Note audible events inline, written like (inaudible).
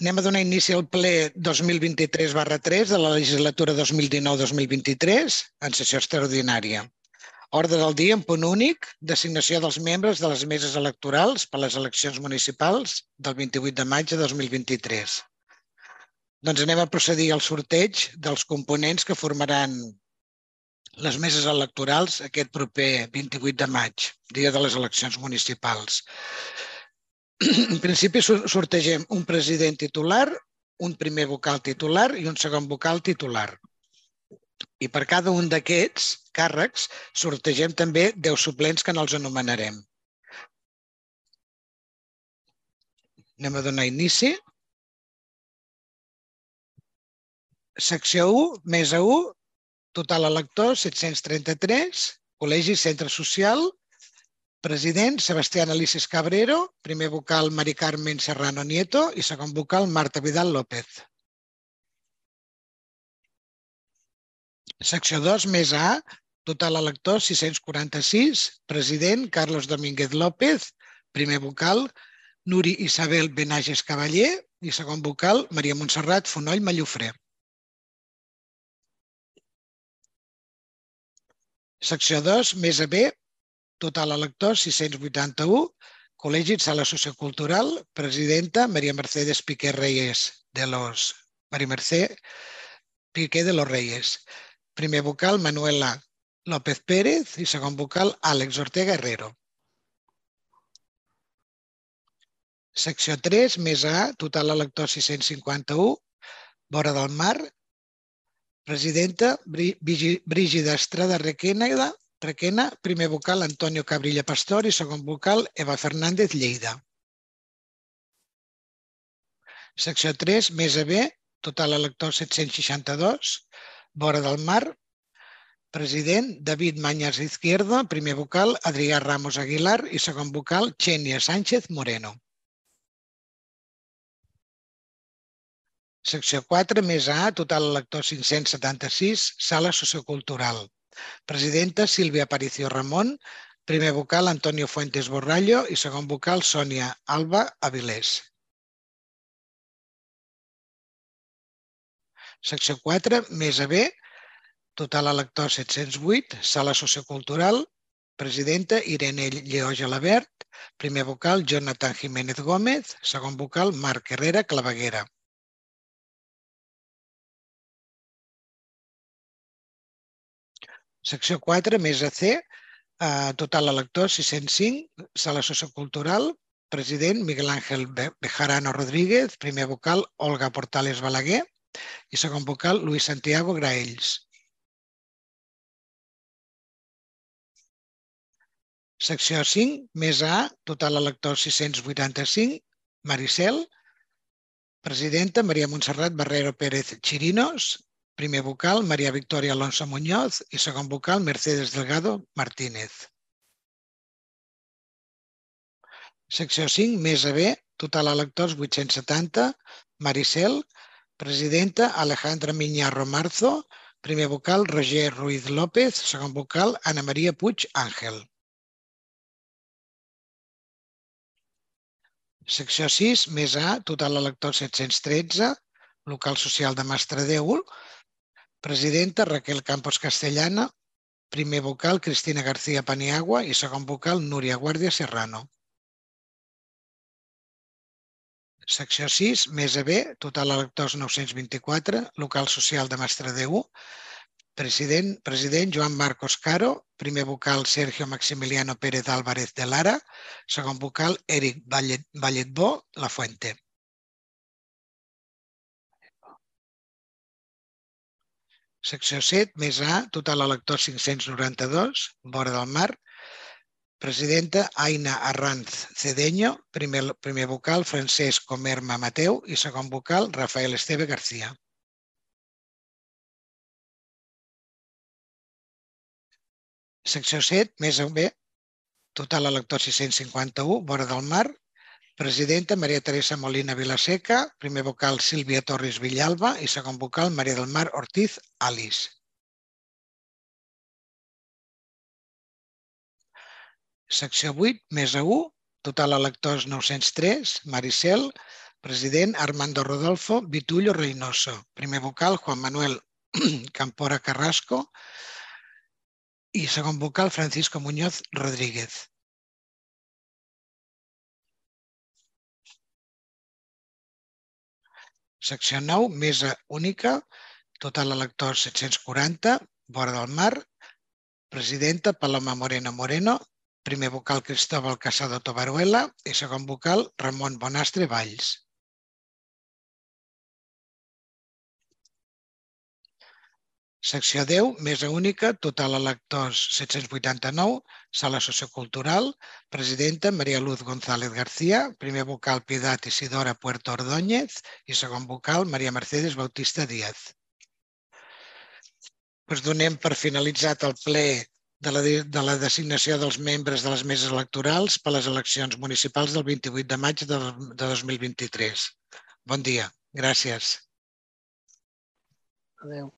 Anem a donar inici al ple 2023 barra 3 de la legislatura 2019-2023 en sessió extraordinària. Ordre del dia en punt únic, designació dels membres de les meses electorals per les eleccions municipals del 28 de maig de 2023. Doncs anem a procedir al sorteig dels components que formaran les meses electorals aquest proper 28 de maig, dia de les eleccions municipals. En principi sortegem un president titular, un primer vocal titular i un segon vocal titular. I per cada un d'aquests càrrecs sortegem també 10 suplents que no els anomenarem. Anem a donar inici. Secció 1, mesa 1, total elector 733, col·legi centre social President, Sebastián Alices Cabrero. Primer vocal, Mari Carmen Serrano Nieto. I segon vocal, Marta Vidal López. Secció 2, més A. Total elector, 646. President, Carlos Domínguez López. Primer vocal, Nuri Isabel Benages Cavaller. I segon vocal, Maria Montserrat Fonoll Mallofré. Secció 2, més a B, Total electors, 681. Col·legi Sala Sociocultural, presidenta Maria Mercedes Piqué Reyes de los... Maria Mercè Piqué de los Reyes. Primer vocal, Manuela López Pérez i segon vocal, Àlex Ortega Herrero. Secció 3, més A, total elector 651, vora del mar, presidenta Brígida Estrada Requena Requena, primer vocal Antonio Cabrilla Pastor i segon vocal Eva Fernández Lleida. Secció 3, més a B, total elector 762, vora del mar, president David Mañas Izquierdo, primer vocal Adrià Ramos Aguilar i segon vocal Xènia Sánchez Moreno. Secció 4, més A, total elector 576, sala sociocultural. Presidenta Sílvia Aparicio Ramon, primer vocal Antonio Fuentes Borrallo. I segon vocal Sònia Alba Avilés. Secció 4, més a B, total elector 708, sala sociocultural, presidenta Irene Lleó Gelabert, primer vocal Jonathan Jiménez Gómez, segon vocal Marc Herrera Claveguera. Secció 4, més C, eh, total elector 605, sala sociocultural, president Miguel Ángel Bejarano Rodríguez, primer vocal Olga Portales Balaguer i segon vocal Luis Santiago Graells. Secció 5, més A, total elector 685, Maricel, presidenta Maria Montserrat Barrero Pérez Chirinos, Primer vocal, Maria Victoria Alonso Muñoz i segon vocal, Mercedes Delgado Martínez. Secció 5, més a B, total electors 870, Maricel, presidenta Alejandra Miñarro Marzo, primer vocal Roger Ruiz López, segon vocal Ana Maria Puig Àngel. Secció 6, més A, total electors 713, local social de Mastradeu, Presidenta Raquel Campos Castellana. Primer vocal Cristina García Paniagua i segon vocal Núria Guàrdia Serrano. Secció 6, més a B, total electors 924, local social de Mastradeu, president, president Joan Marcos Caro, primer vocal Sergio Maximiliano Pérez Álvarez de Lara, segon vocal Eric Valletbó La Fuente. Secció 7, més A, total elector 592, vora del mar. Presidenta Aina Arranz Cedeño, primer, primer vocal Francesc Comerma Mateu i segon vocal Rafael Esteve García. Secció 7, més B, total elector 651, vora del mar. Presidenta Maria Teresa Molina Vilaseca, primer vocal Sílvia Torres Villalba i segon vocal Maria del Mar Ortiz Alice. Secció 8, més a 1, total electors 903, Maricel, President, Armando Rodolfo Vitullo Reynoso. Primer vocal, Juan Manuel (clears throat) Campora Carrasco. I segon vocal, Francisco Muñoz Rodríguez. Secció 9, mesa única, total electors 740, vora del mar, presidenta Paloma Moreno Moreno, primer vocal Cristóbal Casado Tobaruela. I segon vocal Ramon Bonastre Valls. Secció 10, mesa única, total electors 789, sala sociocultural, presidenta Maria Luz González García, primer vocal Piedat Isidora Puerto Ordóñez i segon vocal Maria Mercedes Bautista Díaz. Doncs donem per finalitzat el ple de la, de la designació dels membres de les meses electorals per a les eleccions municipals del 28 de maig de, de 2023. Bon dia. Gràcies. Adéu.